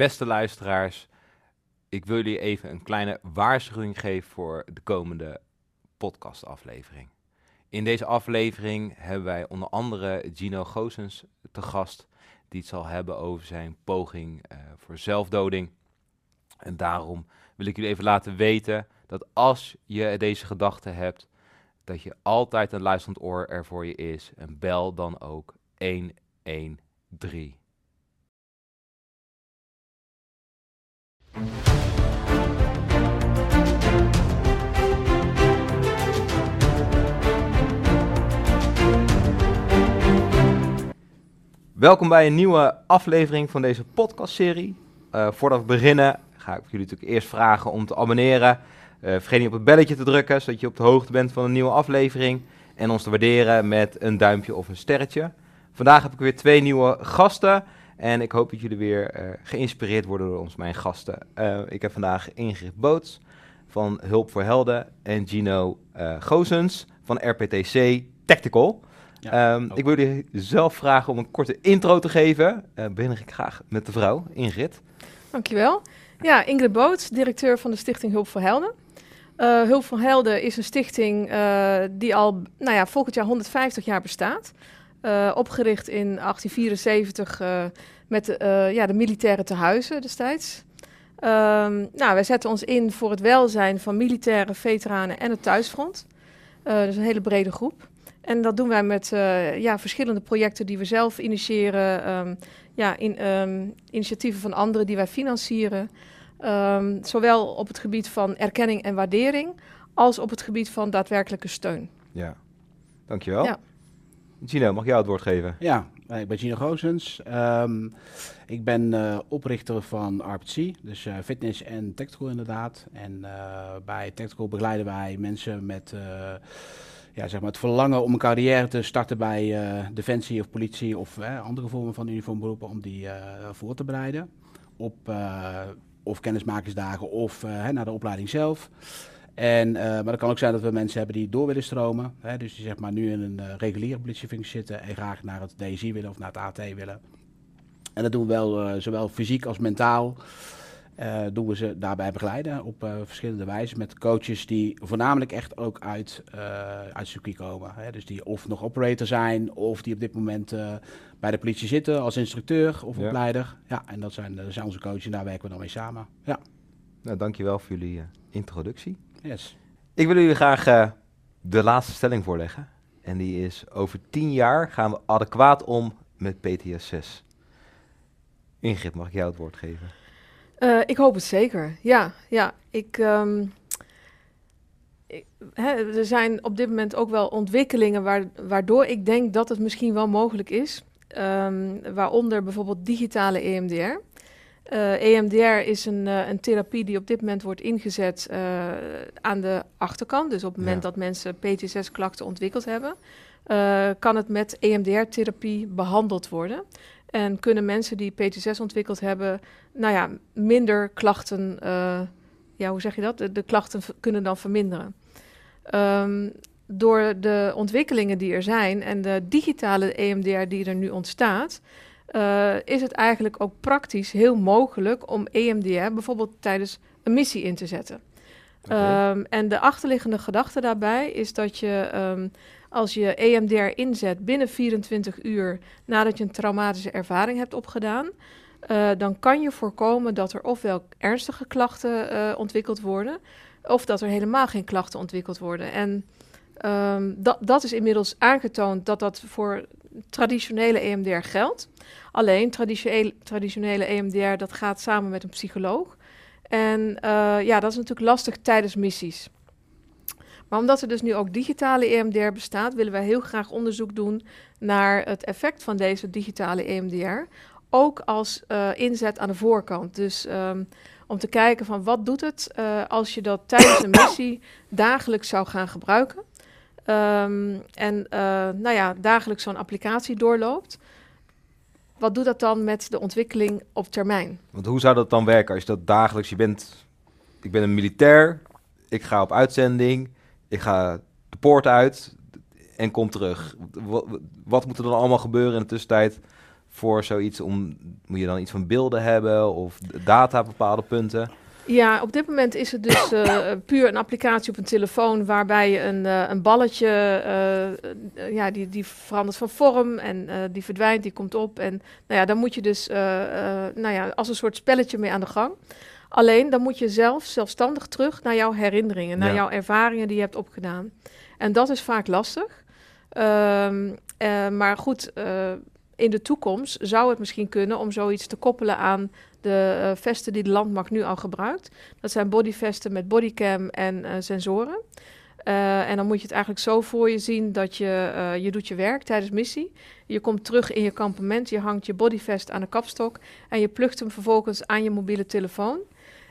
Beste luisteraars, ik wil jullie even een kleine waarschuwing geven voor de komende podcastaflevering. In deze aflevering hebben wij onder andere Gino Gozens te gast, die het zal hebben over zijn poging uh, voor zelfdoding. En daarom wil ik jullie even laten weten dat als je deze gedachte hebt, dat je altijd een luisterend oor er voor je is. En bel dan ook 113. Welkom bij een nieuwe aflevering van deze podcastserie. Uh, voordat we beginnen ga ik jullie natuurlijk eerst vragen om te abonneren. Uh, vergeet niet op het belletje te drukken, zodat je op de hoogte bent van een nieuwe aflevering. En ons te waarderen met een duimpje of een sterretje. Vandaag heb ik weer twee nieuwe gasten. En ik hoop dat jullie weer uh, geïnspireerd worden door ons, mijn gasten. Ik heb vandaag Ingrid Boots van Hulp voor Helden en Gino Gozens van RPTC Tactical. Ja, um, ik wil jullie zelf vragen om een korte intro te geven. begin ik graag met de vrouw, Ingrid. Dankjewel. Ja, Ingrid Boots, directeur van de Stichting Hulp voor Helden. Hulp voor Helden is een stichting die al nou ja, volgend jaar 150 jaar bestaat. Uh, opgericht in 1874 uh, met de, uh, ja, de militaire tehuizen destijds. Um, nou, wij zetten ons in voor het welzijn van militairen, veteranen en het thuisfront. dus een hele brede groep. En dat doen wij met ja, verschillende projecten die we zelf initiëren. Um, ja, in, um, initiatieven van anderen die wij financieren. zowel op het gebied van erkenning en waardering, als op het gebied van daadwerkelijke steun. Ja, dankjewel. Ja. Gino, mag jij het woord geven? Ja, ik ben Gino Goosens. Um, ik ben uh, oprichter van RPC, dus uh, fitness en tactical inderdaad. En uh, bij tactical begeleiden wij mensen met ja, zeg maar het verlangen om een carrière te starten bij defensie of politie of andere vormen van uniformberoepen, om die voor te bereiden. Op of kennismakersdagen of naar de opleiding zelf. En, maar het kan ook zijn dat we mensen hebben die door willen stromen. Hè, dus die zeg maar nu in een reguliere politiefunctie zitten en graag naar het DSI willen of naar het AT willen. En dat doen we wel zowel fysiek als mentaal. Doen we ze daarbij begeleiden op verschillende wijzen met coaches die voornamelijk echt ook uit, uit het circuit komen. Hè, dus die of nog operator zijn of die op dit moment bij de politie zitten als instructeur of ja. opleider. Ja, en dat zijn, dat zijn onze coaches en daar werken we dan mee samen. Ja. Nou, dankjewel voor jullie introductie. Yes. Ik wil jullie graag uh, de laatste stelling voorleggen. En die is: over tien jaar gaan we adequaat om met PTS6. Ingrid, mag ik jou het woord geven? Uh, ik hoop het zeker. Ja, ja. Ik, um, ik, hè, er zijn op dit moment ook wel ontwikkelingen waar, waardoor ik denk dat het misschien wel mogelijk is. Um, waaronder bijvoorbeeld digitale EMDR. Uh, eh, EMDR is een, uh, een, therapie die op dit moment wordt ingezet uh, aan de achterkant. Dus op het moment ja. dat mensen PTSS-klachten ontwikkeld hebben, kan het met EMDR-therapie behandeld worden. En kunnen mensen die PTSS ontwikkeld hebben, nou ja, minder klachten, ja, hoe zeg je dat? De, klachten kunnen dan verminderen. Um, door de ontwikkelingen die er zijn en de digitale EMDR die er nu ontstaat, uh, is het eigenlijk ook praktisch heel mogelijk om EMDR bijvoorbeeld tijdens een missie in te zetten. Um, en de achterliggende gedachte daarbij is dat je um, als je EMDR inzet binnen 24 uur nadat je een traumatische ervaring hebt opgedaan, uh, dan kan je voorkomen dat er ofwel ernstige klachten uh, ontwikkeld worden, of dat er helemaal geen klachten ontwikkeld worden. En um, dat, dat is inmiddels aangetoond dat dat voor traditionele EMDR geldt. Alleen traditionele, traditionele EMDR dat gaat samen met een psycholoog. En uh, ja, dat is natuurlijk lastig tijdens missies. Maar omdat er dus nu ook digitale EMDR bestaat, willen wij heel graag onderzoek doen naar het effect van deze digitale EMDR. Ook als uh, inzet aan de voorkant. Dus um, om te kijken van wat doet het uh, als je dat tijdens een missie dagelijks zou gaan gebruiken. Um, en uh, nou ja, dagelijks zo'n applicatie doorloopt. Wat doet dat dan met de ontwikkeling op termijn? Want hoe zou dat dan werken als je dat dagelijks, je bent, ik ben een militair, ik ga op uitzending, ik ga de poort uit en kom terug. Wat, wat moet er dan allemaal gebeuren in de tussentijd voor zoiets? Om, moet je dan iets van beelden hebben of data op bepaalde punten? Ja, op dit moment is het dus eh, puur een applicatie op een telefoon waarbij je een, eh, een balletje, eh, ja, die, die verandert van vorm en die verdwijnt, die komt op. En nou ja, dan moet je dus nou ja, als een soort spelletje mee aan de gang. Alleen dan moet je zelf zelfstandig terug naar jouw herinneringen, naar Ja. jouw ervaringen die je hebt opgedaan. En dat is vaak lastig. Ehm, eh, maar goed, in de toekomst zou het misschien kunnen om zoiets te koppelen aan de eh, vesten die de landmacht nu al gebruikt. Dat zijn bodyvesten met bodycam en eh, sensoren. Eh, en dan moet je het eigenlijk zo voor je zien dat je, je doet je werk tijdens missie. Je komt terug in je kampement, je hangt je bodyvest aan de kapstok en je plugt hem vervolgens aan je mobiele telefoon.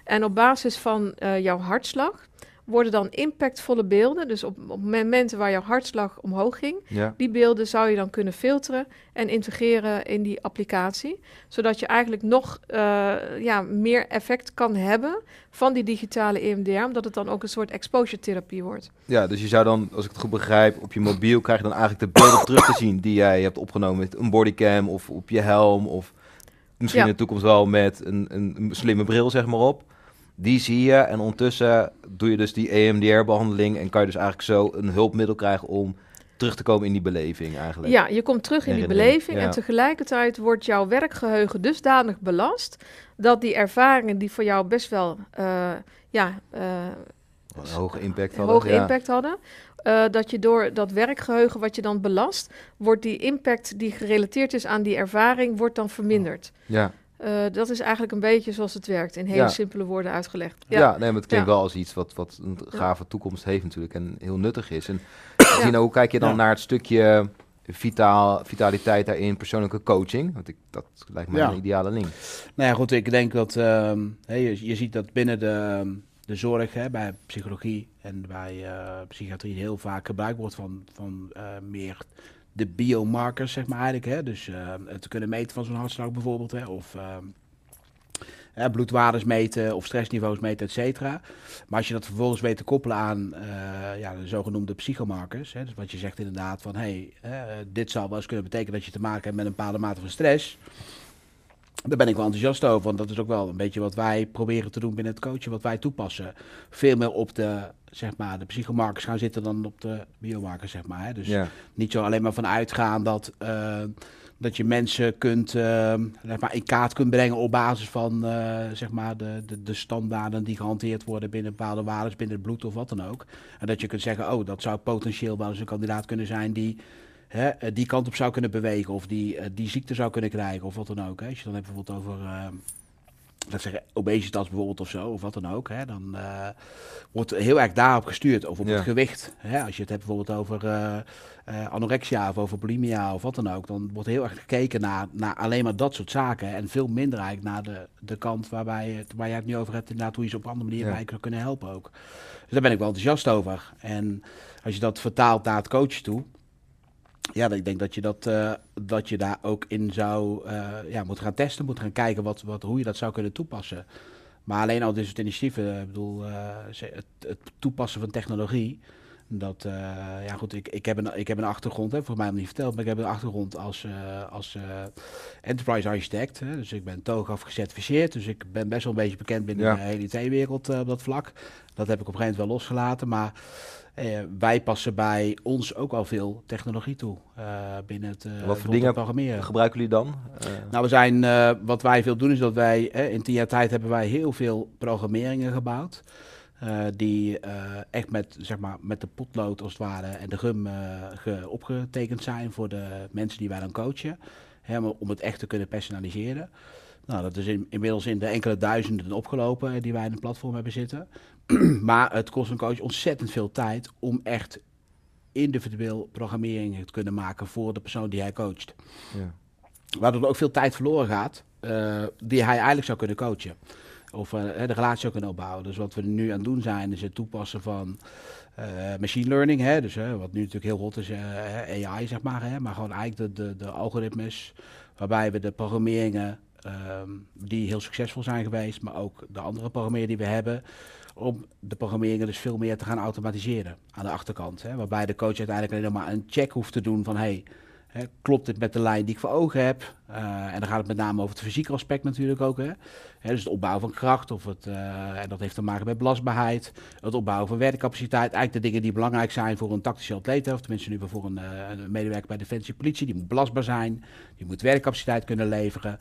En op basis van jouw hartslag worden dan impactvolle beelden, dus op, op momenten waar jouw hartslag omhoog ging, Ja. die beelden zou je dan kunnen filteren en integreren in die applicatie. Zodat je eigenlijk nog eh, ja, meer effect kan hebben van die digitale EMDR. Omdat het dan ook een soort exposure therapie wordt. ja, dus je zou dan, als ik het goed begrijp, op je mobiel krijg je dan eigenlijk de beelden terug te zien die jij hebt opgenomen met een bodycam of op je helm of misschien Ja. in de toekomst wel met een, een, een slimme bril zeg maar op. Die zie je en ondertussen doe je dus die EMDR-behandeling en kan je dus eigenlijk zo een hulpmiddel krijgen om terug te komen in die beleving eigenlijk. Ja, je komt terug in die beleving ja. en tegelijkertijd wordt jouw werkgeheugen dusdanig belast dat die ervaringen die voor jou best wel eh, ja, eh, een hoge impact hadden. hoge ja. impact hadden. eh, dat je door dat werkgeheugen wat je dan belast, wordt die impact die gerelateerd is aan die ervaring, wordt dan verminderd. Ja. Eh, dat is eigenlijk een beetje zoals het werkt, in hele Ja. simpele woorden uitgelegd. Ja, nee, maar het klinkt Ja. wel als iets wat, wat een gave toekomst heeft natuurlijk en heel nuttig is. En hoe kijk je dan Ja. naar het stukje vitaal, vitaliteit daarin, persoonlijke coaching? Want ik, dat lijkt mij Ja. een ideale link. Nou ja, goed, ik denk dat ehm, je, je ziet dat binnen de, de zorg, hè, bij psychologie en bij eh, psychiatrie heel vaak gebruik wordt van, van eh, meer de biomarkers, zeg maar eigenlijk. Hè? Dus eh, het kunnen meten van zo'n hartslag bijvoorbeeld, hè, of hè, bloedwaardes meten of stressniveaus meten, et cetera. Maar als je dat vervolgens weet te koppelen aan eh, ja, de zogenoemde psychomarkers, hè, dus wat je zegt inderdaad van, hey, eh, dit zou wel eens kunnen betekenen dat je te maken hebt met een bepaalde mate van stress. Daar ben ik wel enthousiast over, want dat is ook wel een beetje wat wij proberen te doen binnen het coachen, wat wij toepassen. Veel meer op de, zeg maar, de psychomarkers gaan zitten dan op de biomarkers, zeg maar. Hè. Dus Ja. niet zo alleen maar van uitgaan dat, eh, dat je mensen kunt, eh, zeg maar, in kaart kunt brengen op basis van eh, zeg maar de, de, de standaarden die gehanteerd worden binnen bepaalde waarden, binnen het bloed of wat dan ook. En dat je kunt zeggen, oh, dat zou potentieel wel eens een kandidaat kunnen zijn die hè, die kant op zou kunnen bewegen of die, die ziekte zou kunnen krijgen of wat dan ook. Hè. Als je dan hebt bijvoorbeeld over... laat zeggen, obesitas bijvoorbeeld of zo, of wat dan ook. Hè, dan eh, wordt heel erg daarop gestuurd, of op Ja. het gewicht. Hè, als je het hebt bijvoorbeeld over eh, eh, anorexia of over bulimia of wat dan ook, dan wordt heel erg gekeken naar, naar alleen maar dat soort zaken. En veel minder eigenlijk naar de, de kant waarbij, het- waar jij het nu over hebt, inderdaad hoe je ze op een andere manier Ja. bij kunnen helpen ook. Dus daar ben ik wel enthousiast over. En als je dat vertaalt naar het coachen toe, ja, ik denk dat je, dat, eh, dat je daar ook in zou eh, ja, moeten gaan testen, moet gaan kijken wat, wat, hoe je dat zou kunnen toepassen. Maar alleen al dit soort initiatieven, ik bedoel, eh, het, het toepassen van technologie, dat, eh, ja goed, ik, ik, heb een, ik heb een achtergrond, hè, voor mij nog niet verteld, maar ik heb een achtergrond als, eh, als eh, enterprise architect. Hè, dus ik ben TOGAF gecertificeerd, dus ik ben best wel een beetje bekend binnen Ja. de hele IT-wereld eh, op dat vlak. Dat heb ik op een gegeven moment wel losgelaten, maar eh, wij passen bij ons ook al veel technologie toe eh, binnen het, eh, bijvoorbeeld het dingen programmeren. Gebruiken jullie dan? Nou, we zijn, wat wij veel doen is dat wij, in tien jaar tijd hebben wij heel veel programmeringen gebouwd. die echt met, zeg maar, met de potlood als het ware en de gum ge- opgetekend zijn voor de mensen die wij dan coachen. Hè, om het echt te kunnen personaliseren. Nou, dat is in- inmiddels in de enkele duizenden opgelopen eh, die wij in het platform hebben zitten. maar het kost een coach ontzettend veel tijd om echt individueel programmeringen te kunnen maken voor de persoon die hij coacht. ja. Waardoor er ook veel tijd verloren gaat, eh, die hij eigenlijk zou kunnen coachen. Of eh, de relatie zou kunnen opbouwen. Dus wat we nu aan het doen zijn, is het toepassen van machine learning. Hè? Dus wat nu natuurlijk heel hot is, AI zeg maar. Hè? Maar gewoon eigenlijk de, de, de algoritmes waarbij we de programmeringen ehm, die heel succesvol zijn geweest, maar ook de andere programmeren die we hebben, om de programmeringen dus veel meer te gaan automatiseren aan de achterkant. Hè? Waarbij de coach uiteindelijk alleen maar een check hoeft te doen van hey, hè, klopt dit met de lijn die ik voor ogen heb? Uh, en dan gaat het met name over het fysieke aspect natuurlijk ook. Hè. Hè, dus het opbouwen van kracht, of het, uh, en dat heeft te maken met belastbaarheid, het opbouwen van werkcapaciteit. Eigenlijk de dingen die belangrijk zijn voor een tactische atleet, of tenminste nu voor een, uh, een medewerker bij Defensie Politie. Die moet belastbaar zijn, die moet werkcapaciteit kunnen leveren,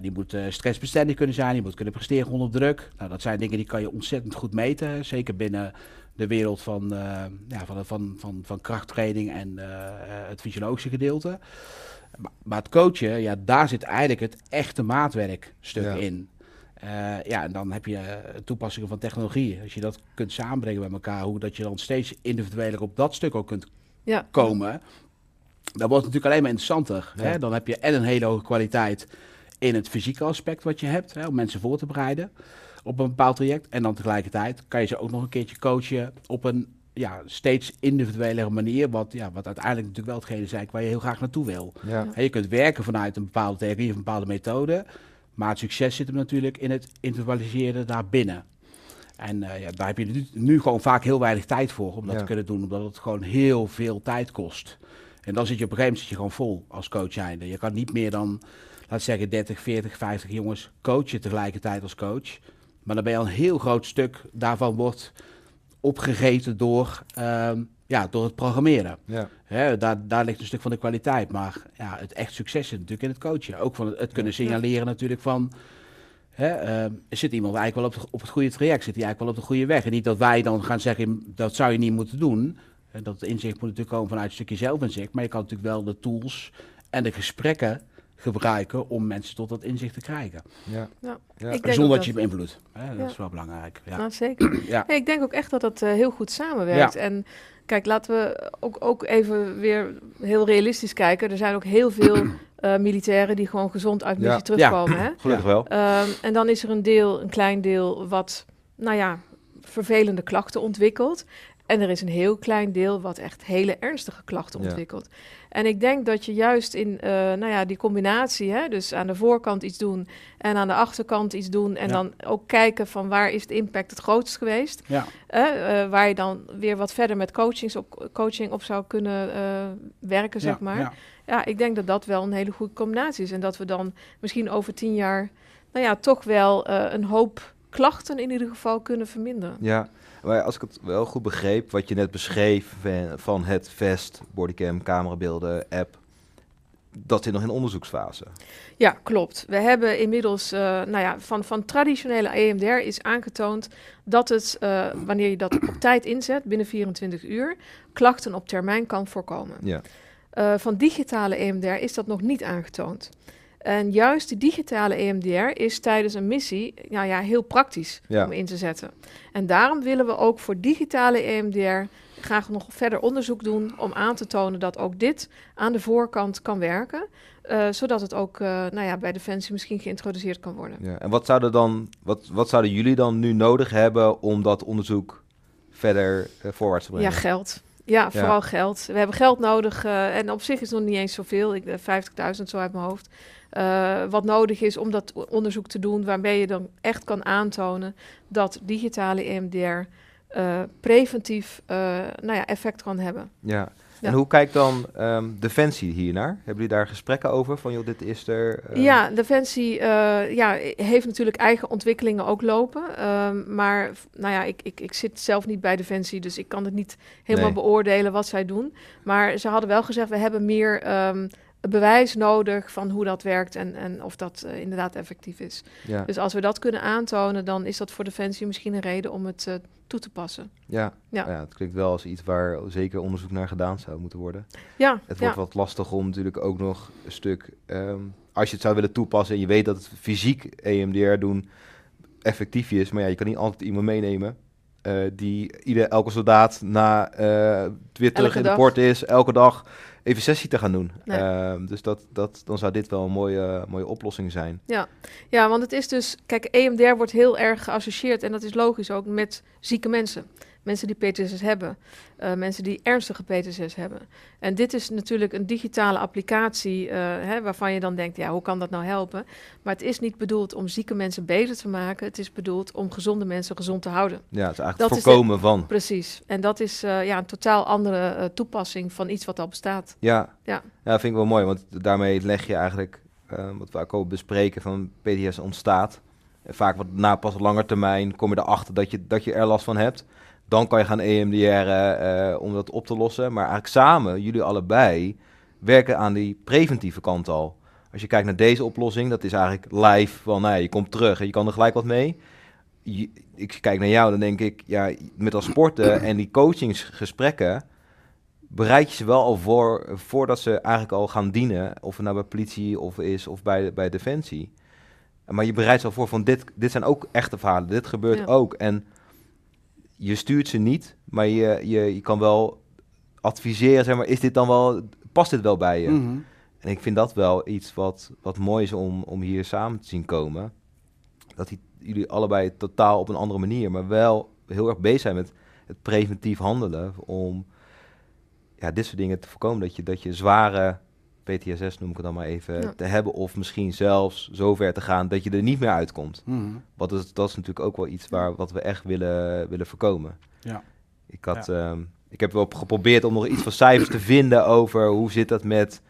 die moet stressbestendig kunnen zijn, die moet kunnen presteren onder druk. Nou, dat zijn dingen die kan je ontzettend goed meten, zeker binnen de wereld van, ja, van, van, van, van krachttraining en het fysiologische gedeelte. Maar, het coachen, ja, daar zit eigenlijk het echte maatwerkstuk in. Uh, ja, en dan heb je eh, toepassingen van technologie. Als je dat kunt samenbrengen bij elkaar, hoe dat je dan steeds individueler op dat stuk ook kunt ja. komen, dan wordt het natuurlijk alleen maar interessanter. Hè? Dan heb je en een hele hoge kwaliteit in het fysieke aspect wat je hebt, hè, om mensen voor te bereiden op een bepaald traject. En dan tegelijkertijd kan je ze ook nog een keertje coachen op een ja, steeds individuele manier, wat, ja, wat uiteindelijk natuurlijk wel hetgene is waar je heel graag naartoe wil. Ja. je kunt werken vanuit een bepaalde theorie of een bepaalde methode, maar het succes zit hem natuurlijk in het individualiseren daarbinnen. En uh, ja, daar heb je nu, nu, gewoon vaak heel weinig tijd voor om dat te kunnen doen, omdat het gewoon heel veel tijd kost. En dan zit je op een gegeven moment zit je gewoon vol als coach zijnde. Je kan niet meer dan, laat zeggen, 30, 40, 50 jongens coachen tegelijkertijd als coach. Maar dan ben je al een heel groot stuk daarvan wordt opgegeten door, um, ja, door het programmeren. Ja. Hè, daar, daar ligt een stuk van de kwaliteit. Maar ja, het echt succes zit natuurlijk in het coachen. Ook van het, kunnen signaleren natuurlijk van... Hè, uh, zit iemand eigenlijk wel op, op het goede traject? Zit hij eigenlijk wel op de goede weg? En niet dat wij dan gaan zeggen, dat zou je niet moeten doen. Dat inzicht moet natuurlijk komen vanuit een stukje zelfinzicht. Maar je kan natuurlijk wel de tools en de gesprekken gebruiken om mensen tot dat inzicht te krijgen. Ja. ja. ja. Zonder dat je hem beïnvloedt. Dat is wel belangrijk. Ja. Nou, zeker. ja. ik denk ook echt dat dat uh, heel goed samenwerkt. En kijk, laten we ook, ook even weer heel realistisch kijken. Er zijn ook heel veel uh, militairen die gewoon gezond uit missie terugkomen. Hè? Gelukkig wel. Um, en dan is er een deel, een klein deel, wat, nou ja, vervelende klachten ontwikkelt. En er is een heel klein deel wat echt hele ernstige klachten ontwikkelt. En ik denk dat je juist in uh, nou ja, die combinatie, hè, dus aan de voorkant iets doen en aan de achterkant iets doen. En dan ook kijken van waar is de impact het grootst geweest. Ja. Uh, waar je dan weer wat verder met coachings op, coaching op zou kunnen uh, werken, zeg maar. Ja. ja, ik denk dat dat wel een hele goede combinatie is. En dat we dan misschien over tien jaar, nou ja, toch wel een hoop klachten in ieder geval kunnen verminderen. Ja, maar als ik het wel goed begreep, wat je net beschreef van het vest, bodycam, camerabeelden, app, dat zit nog in onderzoeksfase. Ja, klopt. We hebben inmiddels, uh, nou ja, van, van traditionele EMDR is aangetoond dat het, uh, wanneer je dat op tijd inzet, binnen 24 uur, klachten op termijn kan voorkomen. Ja. Uh, van digitale EMDR is dat nog niet aangetoond. En juist die digitale EMDR is tijdens een missie nou ja, heel praktisch om in te zetten. En daarom willen we ook voor digitale EMDR graag nog verder onderzoek doen om aan te tonen dat ook dit aan de voorkant kan werken. Uh, zodat het ook uh, nou ja, bij Defensie misschien geïntroduceerd kan worden. Ja, en wat zouden, dan, wat, wat zouden jullie dan nu nodig hebben om dat onderzoek verder uh, voorwaarts te brengen? Ja, geld. Ja, vooral geld. We hebben geld nodig en op zich is het nog niet eens zoveel. 50.000 zo uit mijn hoofd. Uh, wat nodig is om dat onderzoek te doen, waarmee je dan echt kan aantonen dat digitale EMDR uh, eh, preventief uh, nou ja, effect kan hebben. Ja. En hoe kijkt dan um, Defensie hiernaar? Hebben jullie daar gesprekken over? Van joh, dit is er. Ja, Defensie ja, heeft natuurlijk eigen ontwikkelingen ook lopen. Um, maar nou ja, ik, ik, ik zit zelf niet bij Defensie, dus ik kan het niet helemaal beoordelen wat zij doen. Maar ze hadden wel gezegd, we hebben meer um, bewijs nodig van hoe dat werkt en, en of dat uh, inderdaad effectief is. Ja. Dus als we dat kunnen aantonen, dan is dat voor Defensie misschien een reden om het uh, toe te passen. Ja. Ja. ja, het klinkt wel als iets waar zeker onderzoek naar gedaan zou moeten worden. Ja. Het wordt wat lastig om natuurlijk ook nog een stuk, um, als je het zou willen toepassen en je weet dat het fysiek EMDR doen effectief is, maar ja, je kan niet altijd iemand meenemen. Uh, die ieder, elke soldaat na weer terug in de port is, elke dag even sessie te gaan doen. Ehm, dus dat, dat, dan zou dit wel een mooie, mooie oplossing zijn. Ja. ja, want het is dus... Kijk, EMDR wordt heel erg geassocieerd... en dat is logisch ook met zieke mensen. Mensen die PTSS hebben. Uh, mensen die ernstige PTSS hebben. En dit is natuurlijk een digitale applicatie uh, hè, waarvan je dan denkt, ja, hoe kan dat nou helpen? Maar het is niet bedoeld om zieke mensen beter te maken. Het is bedoeld om gezonde mensen gezond te houden. Ja, het is eigenlijk dat voorkomen van. Precies. En dat is uh, ja, een totaal andere toepassing van iets wat al bestaat. Ja. Ja. ja, dat vind ik wel mooi, want daarmee leg je eigenlijk eh, wat we ook al bespreken van PTSS ontstaat. En vaak wat na pas op lange termijn kom je erachter dat je, dat je er last van hebt. Dan kan je gaan EMDR'en eh, om dat op te lossen. Maar eigenlijk samen, jullie allebei, werken aan die preventieve kant al. Als je kijkt naar deze oplossing, dat is eigenlijk live van, nou ja, je komt terug en je kan er gelijk wat mee. Je- ik kijk naar jou, dan denk ik, ja, met dat sporten en die coachingsgesprekken, bereid je ze wel al voor, voordat ze eigenlijk al gaan dienen, of het nou bij politie of is, of bij, bij Defensie. Maar je bereidt ze al voor van, dit, dit zijn ook echte verhalen, dit gebeurt Ja. ook. En je stuurt ze niet, maar je, je, je kan wel adviseren, zeg maar, is dit dan wel, past dit wel bij je? Mhm. En ik vind dat wel iets wat, wat mooi is om, om hier samen te zien komen. Dat die, jullie allebei totaal op een andere manier, maar wel heel erg bezig zijn met het preventief handelen. Om ja, dit soort dingen te voorkomen. Dat je, dat je zware PTSS, noem ik het dan maar even, Ja. te hebben. Of misschien zelfs zover te gaan dat je er niet meer uitkomt. Mhm. Want dat is, dat is natuurlijk ook wel iets waar, wat we echt willen, willen voorkomen. Ja. Ik, had, ehm, ik heb wel geprobeerd om nog iets van cijfers te vinden over hoe zit dat met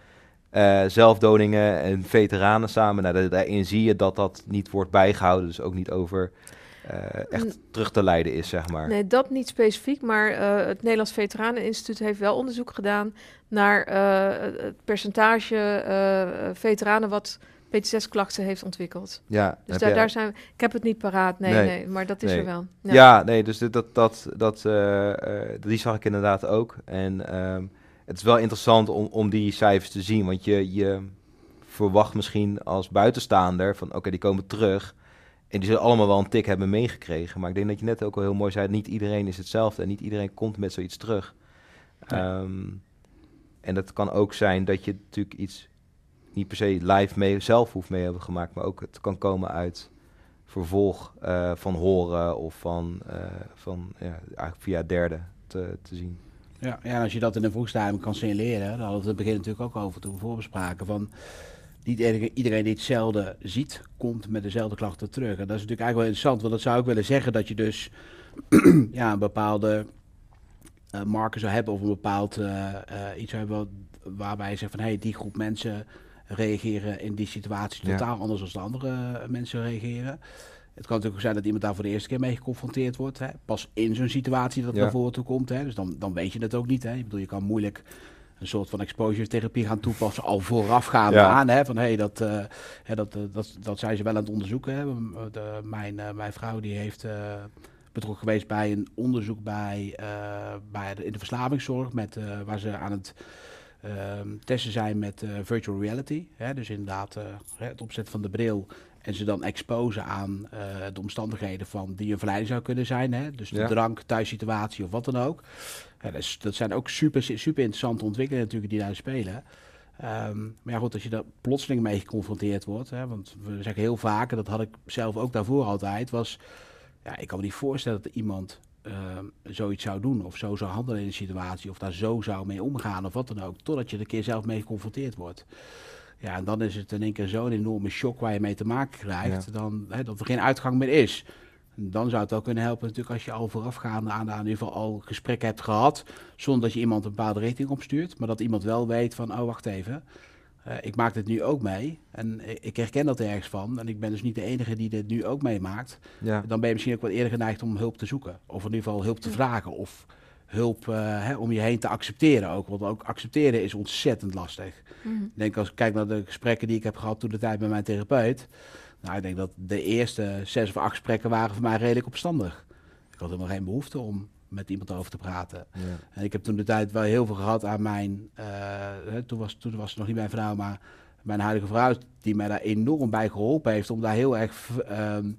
eh, zelfdodingen en veteranen samen. Nou, da- daarin zie je dat dat niet wordt bijgehouden, dus ook niet over echt Mm. terug te leiden is, zeg maar. Nee, dat niet specifiek, maar eh, het Nederlands Veteraneninstituut heeft wel onderzoek gedaan naar eh, het percentage eh, veteranen wat PTSS-klachten heeft ontwikkeld. Ja, Dus daar, daar zijn we, ik heb het niet paraat, nee, Nee. nee, maar dat is Nee. er wel. Ja. nee, dus dit- dat, dat, dat, eh, eh, die zag ik inderdaad ook. En ehm, het is wel interessant om, om die cijfers te zien, want je, je verwacht misschien als buitenstaander van oké, die komen terug. En die zullen allemaal wel een tik hebben meegekregen. Maar ik denk dat je net ook al heel mooi zei, niet iedereen is hetzelfde en niet iedereen komt met zoiets terug. Ehm, en dat kan ook zijn dat je natuurlijk iets niet per se live mee zelf hoeft mee hebben gemaakt, maar ook het kan komen uit vervolg eh, van horen of van, eh, van ja, eigenlijk via derden te, te zien. Ja, ja, en als je dat in een vroeg stadium kan signaleren, daar hadden we het begin natuurlijk ook over toen we voorbespraken, van niet iedereen die hetzelfde ziet, komt met dezelfde klachten terug. En dat is natuurlijk eigenlijk wel interessant, want dat zou ook willen zeggen dat je dus ja, een bepaalde eh marker zou hebben of een bepaald eh, eh, iets zou hebben waarbij je zegt van hé, hey, die groep mensen reageren in die situatie Ja. totaal anders dan de andere mensen reageren. Het kan natuurlijk ook zijn dat iemand daar voor de eerste keer mee geconfronteerd wordt. Hè. Pas in zo'n situatie dat het Ja. naar voren toe komt. Hè. Dus dan, dan weet je het ook niet. Hè. Ik bedoel, je kan moeilijk een soort van exposure therapie gaan toepassen al voorafgaande Ja. aan. Hè. Van hé, dat, eh, hè, dat, eh, dat, dat zijn ze wel aan het onderzoeken. Hè. M- De, mijn, eh, mijn vrouw die heeft eh, betrokken geweest bij een onderzoek bij, eh, bij de, in de verslavingszorg. Met, eh, waar ze aan het ehm, testen zijn met eh, virtual reality. Hè. Dus inderdaad eh, het opzetten van de bril. En ze dan exposen aan eh, de omstandigheden van die een verleiding zou kunnen zijn. Hè? Dus de Ja. drank, thuissituatie of wat dan ook. Ja, dat, is- dat zijn ook super, super interessante ontwikkelingen natuurlijk die daar spelen. Ehm, maar ja goed, als je daar plotseling mee geconfronteerd wordt. Hè, want we zeggen heel vaak, en dat had ik zelf ook daarvoor altijd, was... Ja, ik kan me niet voorstellen dat iemand ehm, zoiets zou doen of zo zou handelen in een situatie. Of daar zo zou mee omgaan of wat dan ook. Totdat je er een keer zelf mee geconfronteerd wordt. Ja, en dan is het in één keer zo'n enorme shock waar je mee te maken krijgt. Dan, hè, dat er geen uitgang meer is. En dan zou het ook kunnen helpen natuurlijk als je al voorafgaande aan, aan in ieder geval al gesprekken hebt gehad. Zonder dat je iemand een bepaalde richting opstuurt. Maar dat iemand wel weet van, oh wacht even. eh, ik maak dit nu ook mee. En ik, ik herken dat ergens van. En ik ben dus niet de enige die dit nu ook meemaakt. Ja, Dan ben je misschien ook wat eerder geneigd om hulp te zoeken. Of in ieder geval hulp te vragen. Of hulp eh, hè, om je heen te accepteren ook. Want ook accepteren is ontzettend lastig. Mhm. Ik denk als ik kijk naar de gesprekken die ik heb gehad toen de tijd met mijn therapeut. Nou, ik denk dat de eerste zes of acht gesprekken waren voor mij redelijk opstandig. Ik had helemaal geen behoefte om met iemand over te praten. ja. En ik heb toen de tijd wel heel veel gehad aan mijn, eh, hè, toen, was, toen was het nog niet mijn vrouw, maar mijn huidige vrouw, die mij daar enorm bij geholpen heeft om daar heel erg, ehm,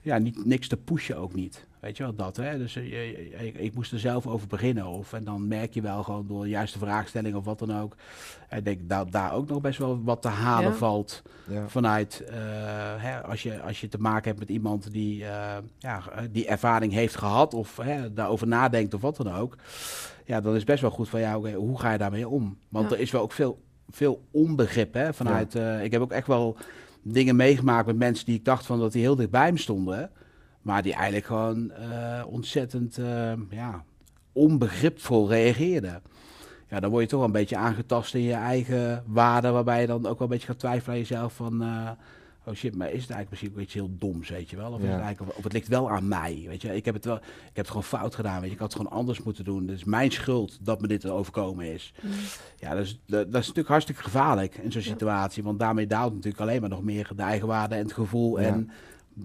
ja, niet, niks te pushen ook niet. Weet je wel, dat hè. Dus eh, je- je- ik, ik moest er zelf over beginnen. Of, en dan merk je wel gewoon door de juiste vraagstelling of wat dan ook. En ik denk dat daar ook nog best wel wat te halen Ja. valt ja. vanuit eh, hè, als, je, als je te maken hebt met iemand die, eh, ja, die ervaring heeft gehad of hè, daarover nadenkt of wat dan ook. Ja, dan is best wel goed van ja, oké, hoe ga je daarmee om? Want Ja. er is wel ook veel, veel onbegrip hè, vanuit. eh, ik heb ook echt wel dingen meegemaakt met mensen die ik dacht van dat die heel dichtbij me stonden. Maar die eigenlijk gewoon eh, ontzettend eh, ja, onbegripvol reageerden. ja, dan word je toch wel een beetje aangetast in je eigen waarde, waarbij je dan ook wel een beetje gaat twijfelen aan jezelf van, eh, oh shit, maar is het eigenlijk misschien ook iets heel doms, weet je wel? Of, is het eigenlijk, of het ligt wel aan mij, weet je? Ik heb het wel, ik heb het gewoon fout gedaan, weet je? Ik had het gewoon anders moeten doen. Het is mijn schuld dat me dit overkomen is. Mm. Ja, dat is, dat, dat is natuurlijk hartstikke gevaarlijk in zo'n Ja. situatie, want daarmee daalt natuurlijk alleen maar nog meer de eigenwaarde en het gevoel Ja. en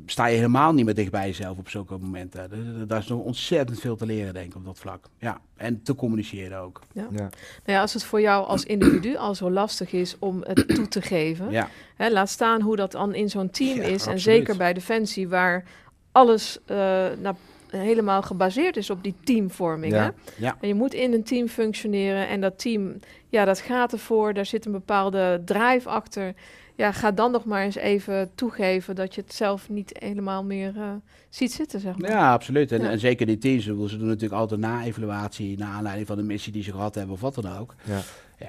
sta je helemaal niet meer dicht bij jezelf op zulke momenten. Dus, daar is nog ontzettend veel te leren, denk ik, op dat vlak. Ja, en te communiceren ook. Ja. Nou ja, als het voor jou als individu al zo lastig is om het toe te geven, Ja, hè, laat staan hoe dat dan in zo'n team Ja, is. En zeker bij Defensie, waar alles eh, nou, helemaal gebaseerd is op die teamvorming. Ja. Hè? ja, En je moet in een team functioneren en dat team, ja, dat gaat ervoor. Daar zit een bepaalde drive achter. Ja, ga dan nog maar eens even toegeven dat je het zelf niet helemaal meer eh, ziet zitten, zeg maar. ja absoluut. En, Ja. en zeker die teams, ze doen natuurlijk altijd een na-evaluatie, naar aanleiding van de missie die ze gehad hebben of wat dan ook. Ja.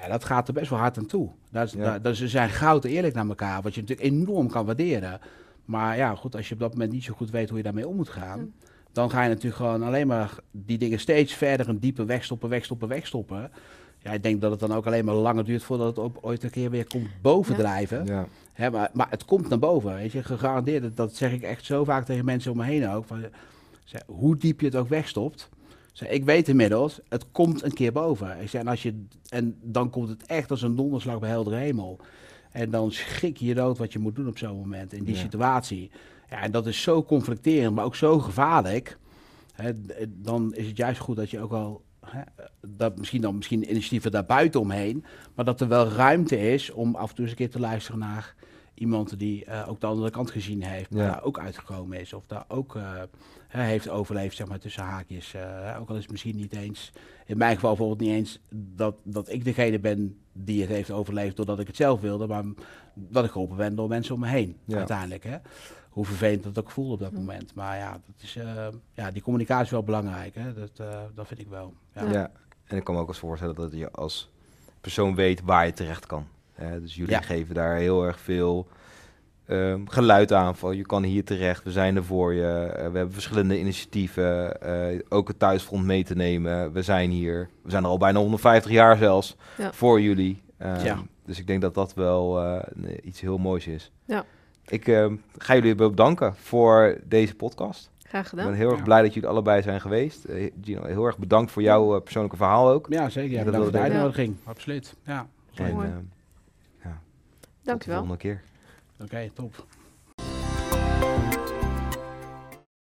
Ja, dat gaat er best wel hard aan toe. Dat is, Ja. dat, dat- ze zijn goud eerlijk naar elkaar, wat je natuurlijk enorm kan waarderen. Maar ja, goed, als je op dat moment niet zo goed weet hoe je daarmee om moet gaan, dan ga je natuurlijk gewoon alleen maar die dingen steeds verder en dieper wegstoppen, wegstoppen, wegstoppen. Ja, ik denk dat het dan ook alleen maar langer duurt voordat het op, ooit een keer weer komt bovendrijven. Ja. Hè, maar, maar het komt naar boven, weet je, gegarandeerd. Dat- Dat zeg ik echt zo vaak tegen mensen om me heen ook. Van, zeg, hoe diep je het ook wegstopt. Zeg, ik weet inmiddels, het komt een keer boven. Ik zeg, en, als je, en dan komt het echt als een donderslag bij heldere hemel. En dan schrik je je dood wat je moet doen op zo'n moment, in die Ja. situatie. Ja, en dat is zo conflicterend, maar ook zo gevaarlijk. Hè, d- dan is het juist goed dat je ook al... Hè, dat misschien dan misschien initiatieven daar buiten omheen, maar dat er wel ruimte is om af en toe eens een keer te luisteren naar iemand die eh, ook de andere kant gezien heeft, maar Ja. daar ook uitgekomen is. Of daar ook eh, hè, heeft overleefd, zeg maar, tussen haakjes. eh, ook al is het misschien niet eens, in mijn geval bijvoorbeeld niet eens dat, dat ik degene ben die het heeft overleefd doordat ik het zelf wilde, maar dat ik geholpen ben door mensen om me heen, Ja. uiteindelijk. Hè. Hoe vervelend dat ook voelde op dat moment. Maar ja, dat is, eh, ja, die communicatie is wel belangrijk. Hè. Dat, eh, dat vind ik wel. Ja. Ja. En ik kan me ook eens voorstellen dat je als persoon weet waar je terecht kan. Hè, dus jullie Ja. geven daar heel erg veel ehm, geluid aan van je kan hier terecht, we zijn er voor je. eh, we hebben verschillende initiatieven, eh, ook het thuisfront mee te nemen. We zijn hier, we zijn er al bijna 150 jaar zelfs Ja. voor jullie. Ja. Dus ik denk dat dat wel eh, iets heel moois is. Ja. Ik ehm, ga jullie bedanken voor deze podcast. Graag Ik gedaan. ben heel erg Ja. blij dat jullie allebei zijn geweest. Eh, Gino, heel erg bedankt voor jouw eh, persoonlijke verhaal ook. Ja, zeker. Ja, Dat bedankt voor de wilde ik. uitnodiging. Absoluut. Ja, En, mooi. ehm, tot de Dankjewel. volgende keer. oké, top.